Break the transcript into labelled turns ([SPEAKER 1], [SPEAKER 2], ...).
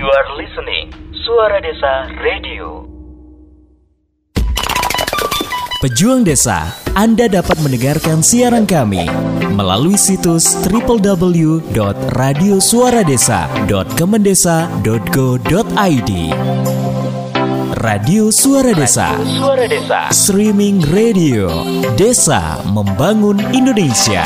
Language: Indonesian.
[SPEAKER 1] You are listening Suara Desa Radio.
[SPEAKER 2] Pejuang Desa, Anda dapat mendengarkan siaran kami melalui situs www.radiosuaradesa.kemendesa.go.id Radio Suara Desa,
[SPEAKER 1] Suara Desa.
[SPEAKER 2] streaming radio, Desa Membangun Indonesia.